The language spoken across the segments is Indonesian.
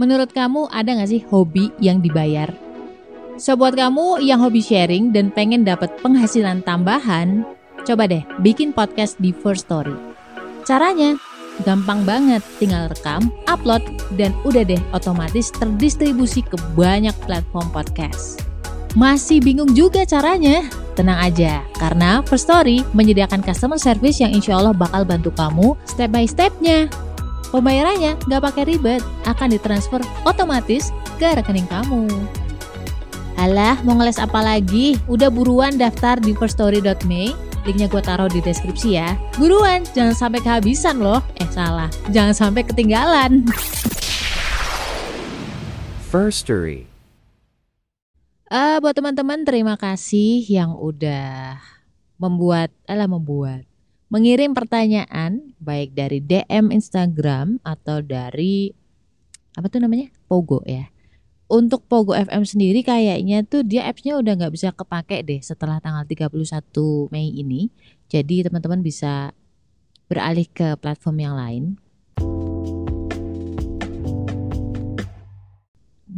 Menurut kamu ada gak sih hobi yang dibayar? So buat kamu yang hobi sharing dan pengen dapat penghasilan tambahan, coba deh bikin podcast di First Story. Caranya gampang banget, tinggal rekam, upload, dan udah deh otomatis terdistribusi ke banyak platform podcast. Masih bingung juga caranya? Tenang aja, karena First Story menyediakan customer service yang insya Allah bakal bantu kamu step by stepnya. Pembayarannya nggak pakai ribet, akan ditransfer otomatis ke rekening kamu. Alah, mau ngeles apa lagi? Udah buruan daftar di firststory.me, linknya gue taruh di deskripsi ya. Buruan, jangan sampai kehabisan loh. Eh salah, jangan sampai ketinggalan. First Story. Uh, buat teman-teman terima kasih yang udah membuat, alah membuat, mengirim pertanyaan baik dari DM Instagram atau dari apa tuh namanya Pogo ya. Untuk Pogo FM sendiri kayaknya tuh dia appsnya udah nggak bisa kepake deh setelah tanggal 31 Mei ini. Jadi teman-teman bisa beralih ke platform yang lain.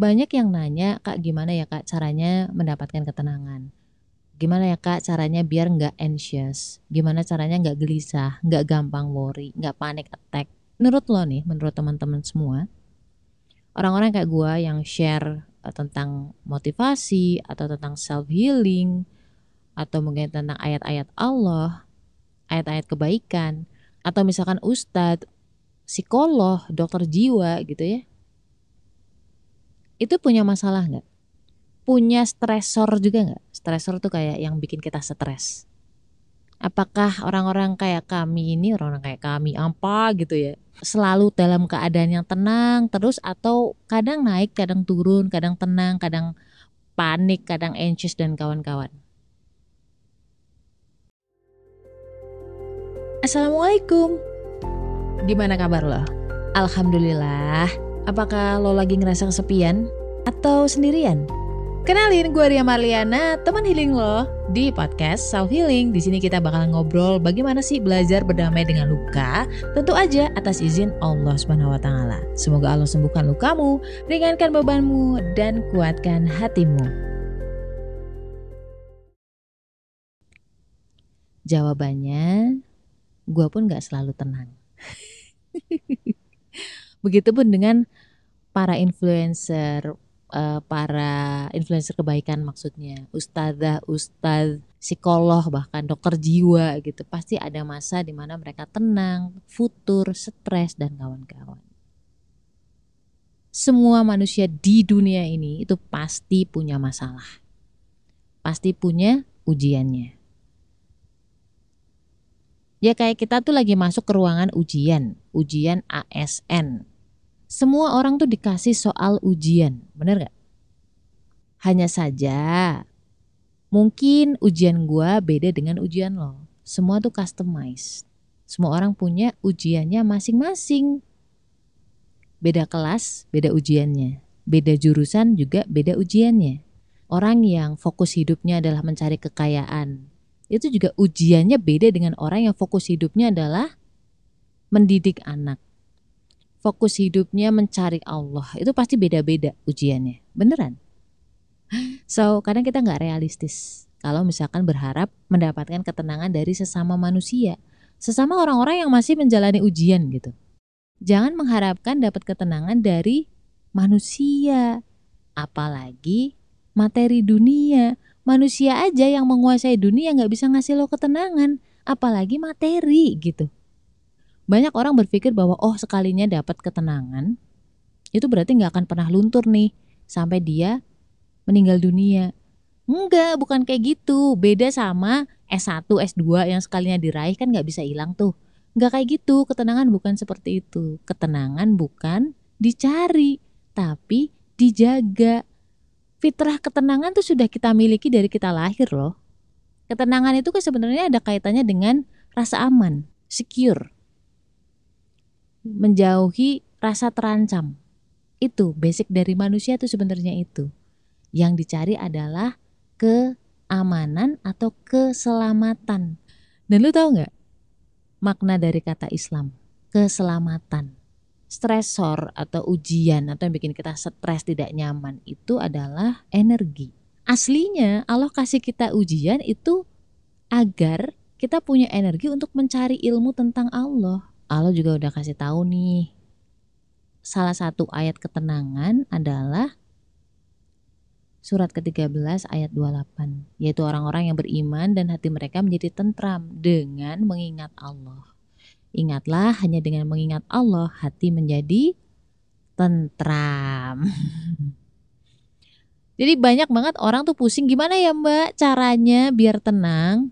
banyak yang nanya kak gimana ya kak caranya mendapatkan ketenangan gimana ya kak caranya biar nggak anxious gimana caranya nggak gelisah nggak gampang worry nggak panic attack menurut lo nih menurut teman-teman semua orang-orang kayak gue yang share uh, tentang motivasi atau tentang self healing atau mungkin tentang ayat-ayat Allah ayat-ayat kebaikan atau misalkan ustadz psikolog dokter jiwa gitu ya itu punya masalah nggak? Punya stresor juga nggak? Stresor tuh kayak yang bikin kita stres. Apakah orang-orang kayak kami ini, orang-orang kayak kami apa gitu ya, selalu dalam keadaan yang tenang terus atau kadang naik, kadang turun, kadang tenang, kadang panik, kadang anxious dan kawan-kawan. Assalamualaikum. Gimana kabar lo? Alhamdulillah. Apakah lo lagi ngerasa kesepian atau sendirian? Kenalin gue Ria Marliana, teman healing lo di podcast Self Healing. Di sini kita bakal ngobrol bagaimana sih belajar berdamai dengan luka, tentu aja atas izin Allah Subhanahu wa taala. Semoga Allah sembuhkan lukamu, ringankan bebanmu dan kuatkan hatimu. Jawabannya, gue pun gak selalu tenang. Begitupun dengan para influencer, uh, para influencer kebaikan maksudnya, ustazah, ustaz, psikolog bahkan dokter jiwa gitu. Pasti ada masa di mana mereka tenang, futur, stres dan kawan-kawan. Semua manusia di dunia ini itu pasti punya masalah. Pasti punya ujiannya. Ya kayak kita tuh lagi masuk ke ruangan ujian, ujian ASN, semua orang tuh dikasih soal ujian, bener gak? Hanya saja, mungkin ujian gua beda dengan ujian lo. Semua tuh customized. Semua orang punya ujiannya masing-masing. Beda kelas, beda ujiannya. Beda jurusan juga beda ujiannya. Orang yang fokus hidupnya adalah mencari kekayaan, itu juga ujiannya beda dengan orang yang fokus hidupnya adalah mendidik anak fokus hidupnya mencari Allah. Itu pasti beda-beda ujiannya. Beneran? So kadang kita nggak realistis. Kalau misalkan berharap mendapatkan ketenangan dari sesama manusia sesama orang-orang yang masih menjalani ujian gitu. Jangan mengharapkan dapat ketenangan dari manusia apalagi materi dunia. Manusia aja yang menguasai dunia nggak bisa ngasih lo ketenangan apalagi materi gitu banyak orang berpikir bahwa oh sekalinya dapat ketenangan itu berarti nggak akan pernah luntur nih sampai dia meninggal dunia. Enggak, bukan kayak gitu. Beda sama S1, S2 yang sekalinya diraih kan nggak bisa hilang tuh. Nggak kayak gitu, ketenangan bukan seperti itu. Ketenangan bukan dicari, tapi dijaga. Fitrah ketenangan tuh sudah kita miliki dari kita lahir loh. Ketenangan itu kan sebenarnya ada kaitannya dengan rasa aman, secure menjauhi rasa terancam. Itu basic dari manusia itu sebenarnya itu. Yang dicari adalah keamanan atau keselamatan. Dan lu tahu nggak makna dari kata Islam? Keselamatan. stresor atau ujian atau yang bikin kita stres tidak nyaman itu adalah energi. Aslinya Allah kasih kita ujian itu agar kita punya energi untuk mencari ilmu tentang Allah. Allah juga udah kasih tahu nih. Salah satu ayat ketenangan adalah surat ke-13 ayat 28, yaitu orang-orang yang beriman dan hati mereka menjadi tentram dengan mengingat Allah. Ingatlah hanya dengan mengingat Allah hati menjadi tentram. Jadi banyak banget orang tuh pusing gimana ya Mbak caranya biar tenang.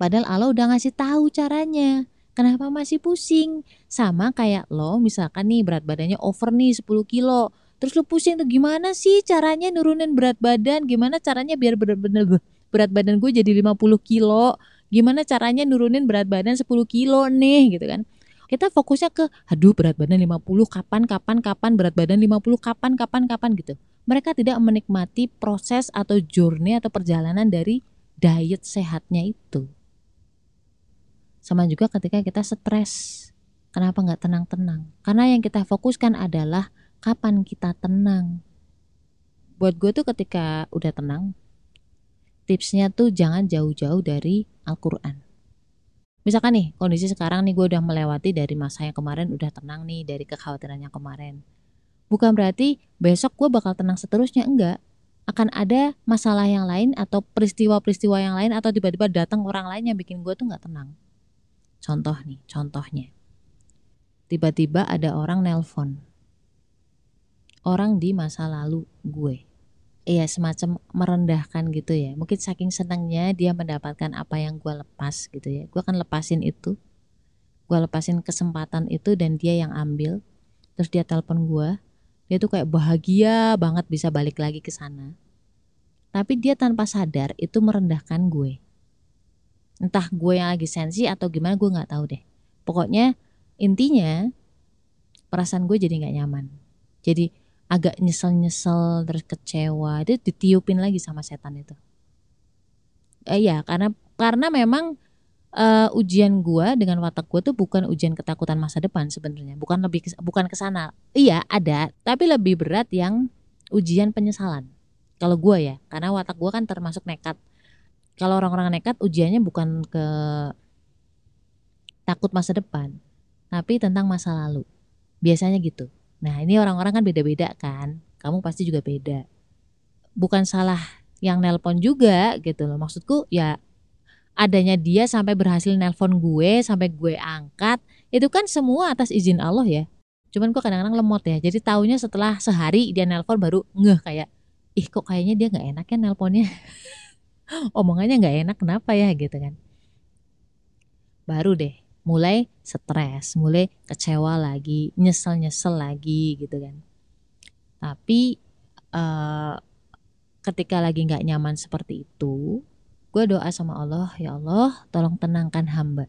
Padahal Allah udah ngasih tahu caranya. Kenapa masih pusing? Sama kayak lo misalkan nih berat badannya over nih 10 kilo Terus lu pusing tuh gimana sih caranya nurunin berat badan? Gimana caranya biar bener-bener berat badan gue jadi 50 kilo? Gimana caranya nurunin berat badan 10 kilo nih gitu kan? Kita fokusnya ke aduh berat badan 50 kapan kapan kapan berat badan 50 kapan kapan kapan gitu. Mereka tidak menikmati proses atau journey atau perjalanan dari diet sehatnya itu. Sama juga ketika kita stres. Kenapa nggak tenang-tenang? Karena yang kita fokuskan adalah kapan kita tenang. Buat gue tuh ketika udah tenang, tipsnya tuh jangan jauh-jauh dari Al-Quran. Misalkan nih, kondisi sekarang nih gue udah melewati dari masa yang kemarin udah tenang nih dari kekhawatiran yang kemarin. Bukan berarti besok gue bakal tenang seterusnya, enggak. Akan ada masalah yang lain atau peristiwa-peristiwa yang lain atau tiba-tiba datang orang lain yang bikin gue tuh nggak tenang. Contoh nih, contohnya. Tiba-tiba ada orang nelpon orang di masa lalu gue. Iya semacam merendahkan gitu ya. Mungkin saking senangnya dia mendapatkan apa yang gue lepas gitu ya. Gue akan lepasin itu. Gue lepasin kesempatan itu dan dia yang ambil. Terus dia telepon gue. Dia tuh kayak bahagia banget bisa balik lagi ke sana. Tapi dia tanpa sadar itu merendahkan gue. Entah gue yang lagi sensi atau gimana gue nggak tahu deh. Pokoknya intinya perasaan gue jadi nggak nyaman. Jadi agak nyesel-nyesel terus kecewa itu ditiupin lagi sama setan itu. Eh, ya karena karena memang uh, ujian gua dengan watak gua tuh bukan ujian ketakutan masa depan sebenarnya. Bukan lebih bukan ke sana. Iya ada tapi lebih berat yang ujian penyesalan. Kalau gua ya karena watak gua kan termasuk nekat kalau orang-orang nekat ujiannya bukan ke takut masa depan tapi tentang masa lalu biasanya gitu Nah ini orang-orang kan beda-beda kan, kamu pasti juga beda. Bukan salah yang nelpon juga gitu loh, maksudku ya adanya dia sampai berhasil nelpon gue, sampai gue angkat, itu kan semua atas izin Allah ya. Cuman gue kadang-kadang lemot ya, jadi taunya setelah sehari dia nelpon baru ngeh kayak, ih kok kayaknya dia nggak enak ya nelponnya. Omongannya nggak enak kenapa ya gitu kan. Baru deh mulai stres, mulai kecewa lagi, nyesel-nyesel lagi gitu kan. Tapi uh, ketika lagi nggak nyaman seperti itu, gue doa sama Allah, ya Allah, tolong tenangkan hamba.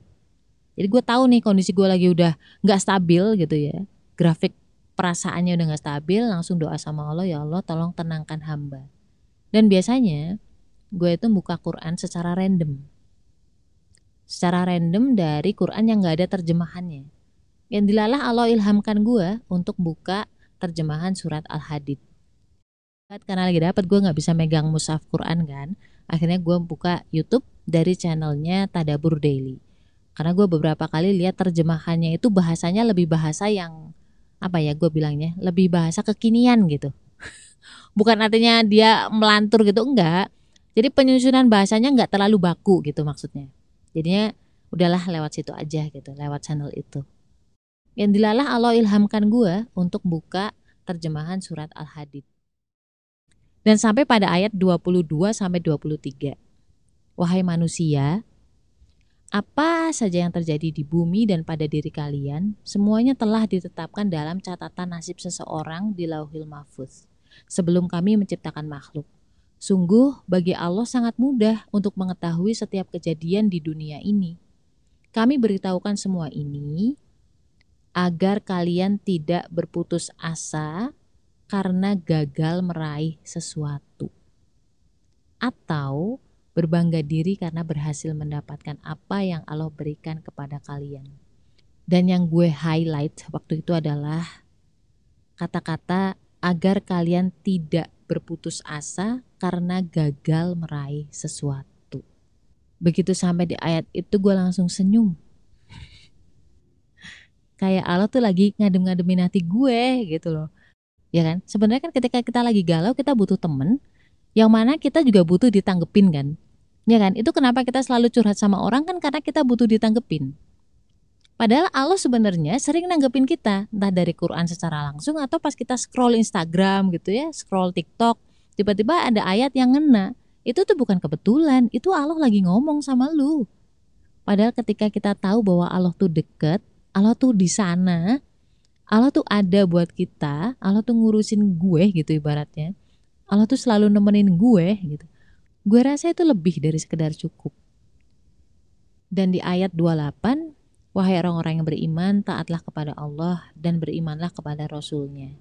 Jadi gue tahu nih kondisi gue lagi udah nggak stabil gitu ya, grafik perasaannya udah nggak stabil, langsung doa sama Allah, ya Allah, tolong tenangkan hamba. Dan biasanya gue itu buka Quran secara random secara random dari Quran yang gak ada terjemahannya. Yang dilalah Allah ilhamkan gue untuk buka terjemahan surat Al-Hadid. Karena lagi dapat gue nggak bisa megang mushaf Quran kan, akhirnya gue buka YouTube dari channelnya Tadabur Daily. Karena gue beberapa kali lihat terjemahannya itu bahasanya lebih bahasa yang apa ya gue bilangnya lebih bahasa kekinian gitu. Bukan artinya dia melantur gitu enggak. Jadi penyusunan bahasanya nggak terlalu baku gitu maksudnya. Jadinya udahlah lewat situ aja gitu lewat channel itu. Yang dilalah Allah ilhamkan gue untuk buka terjemahan surat Al-Hadid. Dan sampai pada ayat 22 sampai 23 wahai manusia apa saja yang terjadi di bumi dan pada diri kalian, semuanya telah ditetapkan dalam catatan nasib seseorang di lauhil mahfuz sebelum kami menciptakan makhluk. Sungguh, bagi Allah sangat mudah untuk mengetahui setiap kejadian di dunia ini. Kami beritahukan semua ini agar kalian tidak berputus asa karena gagal meraih sesuatu, atau berbangga diri karena berhasil mendapatkan apa yang Allah berikan kepada kalian. Dan yang gue highlight waktu itu adalah kata-kata agar kalian tidak berputus asa karena gagal meraih sesuatu. Begitu sampai di ayat itu gue langsung senyum. Kayak Allah tuh lagi ngadem-ngademin hati gue gitu loh. Ya kan? Sebenarnya kan ketika kita lagi galau kita butuh temen yang mana kita juga butuh ditanggepin kan. Ya kan? Itu kenapa kita selalu curhat sama orang kan karena kita butuh ditanggepin. Padahal Allah sebenarnya sering nanggepin kita, entah dari Quran secara langsung atau pas kita scroll Instagram gitu ya, scroll TikTok, tiba-tiba ada ayat yang ngena. Itu tuh bukan kebetulan, itu Allah lagi ngomong sama lu. Padahal ketika kita tahu bahwa Allah tuh deket, Allah tuh di sana, Allah tuh ada buat kita, Allah tuh ngurusin gue gitu ibaratnya. Allah tuh selalu nemenin gue gitu. Gue rasa itu lebih dari sekedar cukup. Dan di ayat 28 Wahai orang-orang yang beriman, taatlah kepada Allah dan berimanlah kepada Rasulnya.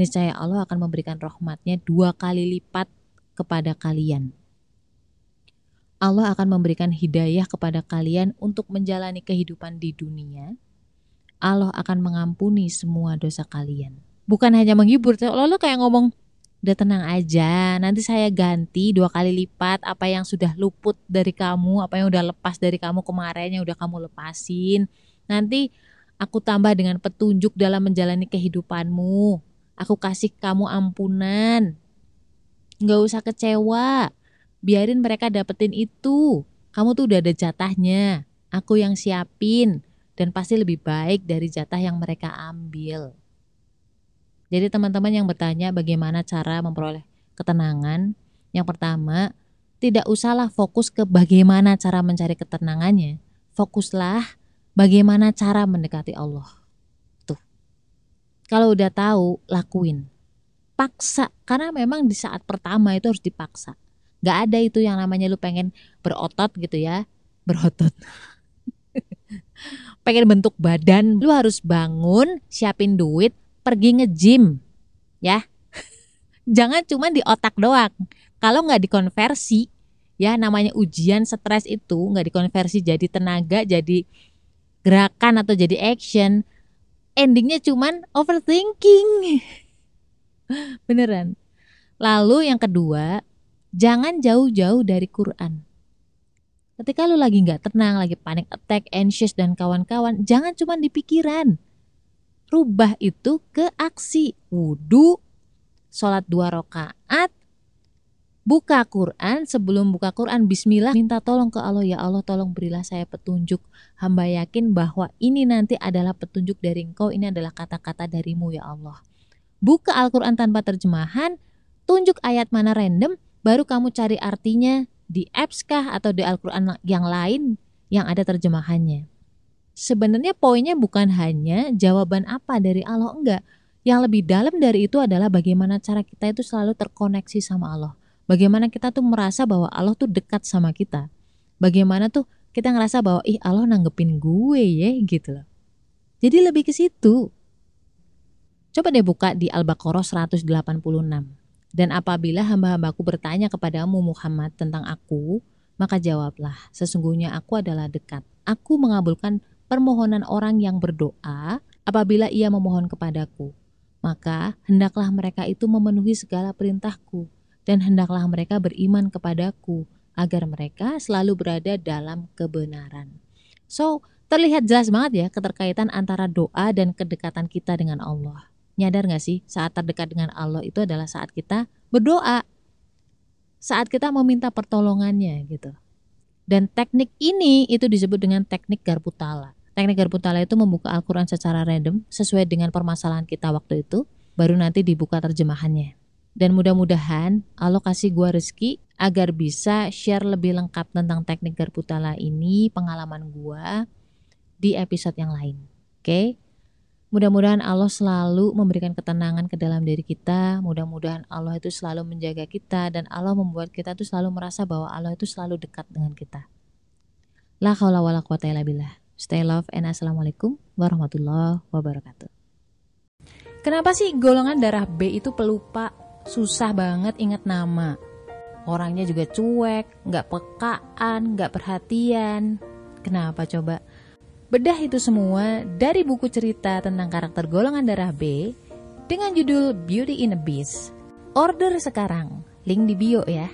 Niscaya Allah akan memberikan rahmatnya dua kali lipat kepada kalian. Allah akan memberikan hidayah kepada kalian untuk menjalani kehidupan di dunia. Allah akan mengampuni semua dosa kalian. Bukan hanya menghibur, lalu kayak ngomong, udah tenang aja nanti saya ganti dua kali lipat apa yang sudah luput dari kamu apa yang udah lepas dari kamu kemarin yang udah kamu lepasin nanti aku tambah dengan petunjuk dalam menjalani kehidupanmu aku kasih kamu ampunan. Nggak usah kecewa. Biarin mereka dapetin itu. Kamu tuh udah ada jatahnya. Aku yang siapin. Dan pasti lebih baik dari jatah yang mereka ambil. Jadi teman-teman yang bertanya bagaimana cara memperoleh ketenangan, yang pertama, tidak usahlah fokus ke bagaimana cara mencari ketenangannya. Fokuslah bagaimana cara mendekati Allah. Kalau udah tahu, lakuin. Paksa, karena memang di saat pertama itu harus dipaksa. Gak ada itu yang namanya lu pengen berotot gitu ya. Berotot. pengen bentuk badan, lu harus bangun, siapin duit, pergi nge-gym ya jangan cuma di otak doang kalau nggak dikonversi ya namanya ujian stres itu nggak dikonversi jadi tenaga jadi gerakan atau jadi action endingnya cuman overthinking. Beneran. Lalu yang kedua jangan jauh-jauh dari Quran. Ketika lu lagi nggak tenang lagi panic attack anxious dan kawan-kawan jangan cuma di pikiran. Rubah itu ke aksi. Wudhu, sholat dua rakaat, buka Quran, sebelum buka Quran bismillah minta tolong ke Allah ya Allah tolong berilah saya petunjuk hamba yakin bahwa ini nanti adalah petunjuk dari engkau ini adalah kata-kata darimu ya Allah buka Al-Quran tanpa terjemahan tunjuk ayat mana random baru kamu cari artinya di apps kah atau di Al-Quran yang lain yang ada terjemahannya sebenarnya poinnya bukan hanya jawaban apa dari Allah enggak. Yang lebih dalam dari itu adalah bagaimana cara kita itu selalu terkoneksi sama Allah. Bagaimana kita tuh merasa bahwa Allah tuh dekat sama kita. Bagaimana tuh kita ngerasa bahwa ih Allah nanggepin gue ya gitu loh. Jadi lebih ke situ. Coba deh buka di Al-Baqarah 186. Dan apabila hamba-hambaku bertanya kepadamu Muhammad tentang aku, maka jawablah, sesungguhnya aku adalah dekat. Aku mengabulkan permohonan orang yang berdoa apabila ia memohon kepadaku. Maka hendaklah mereka itu memenuhi segala perintahku dan hendaklah mereka beriman kepadaku agar mereka selalu berada dalam kebenaran. So, terlihat jelas banget ya keterkaitan antara doa dan kedekatan kita dengan Allah. Nyadar gak sih saat terdekat dengan Allah itu adalah saat kita berdoa. Saat kita meminta pertolongannya gitu. Dan teknik ini itu disebut dengan teknik garpu tala. Teknik garpu tala itu membuka Al-Quran secara random sesuai dengan permasalahan kita waktu itu, baru nanti dibuka terjemahannya. Dan mudah-mudahan Allah kasih gua rezeki agar bisa share lebih lengkap tentang teknik garpu tala ini, pengalaman gua di episode yang lain. Oke? Okay? Mudah-mudahan Allah selalu memberikan ketenangan ke dalam diri kita. Mudah-mudahan Allah itu selalu menjaga kita dan Allah membuat kita tuh selalu merasa bahwa Allah itu selalu dekat dengan kita. La haula wala quwata illa billah. Stay love and assalamualaikum warahmatullahi wabarakatuh. Kenapa sih golongan darah B itu pelupa, susah banget ingat nama? Orangnya juga cuek, nggak pekaan, nggak perhatian. Kenapa coba? Bedah itu semua dari buku cerita tentang karakter golongan darah B dengan judul Beauty in a Beast. Order sekarang, link di bio ya.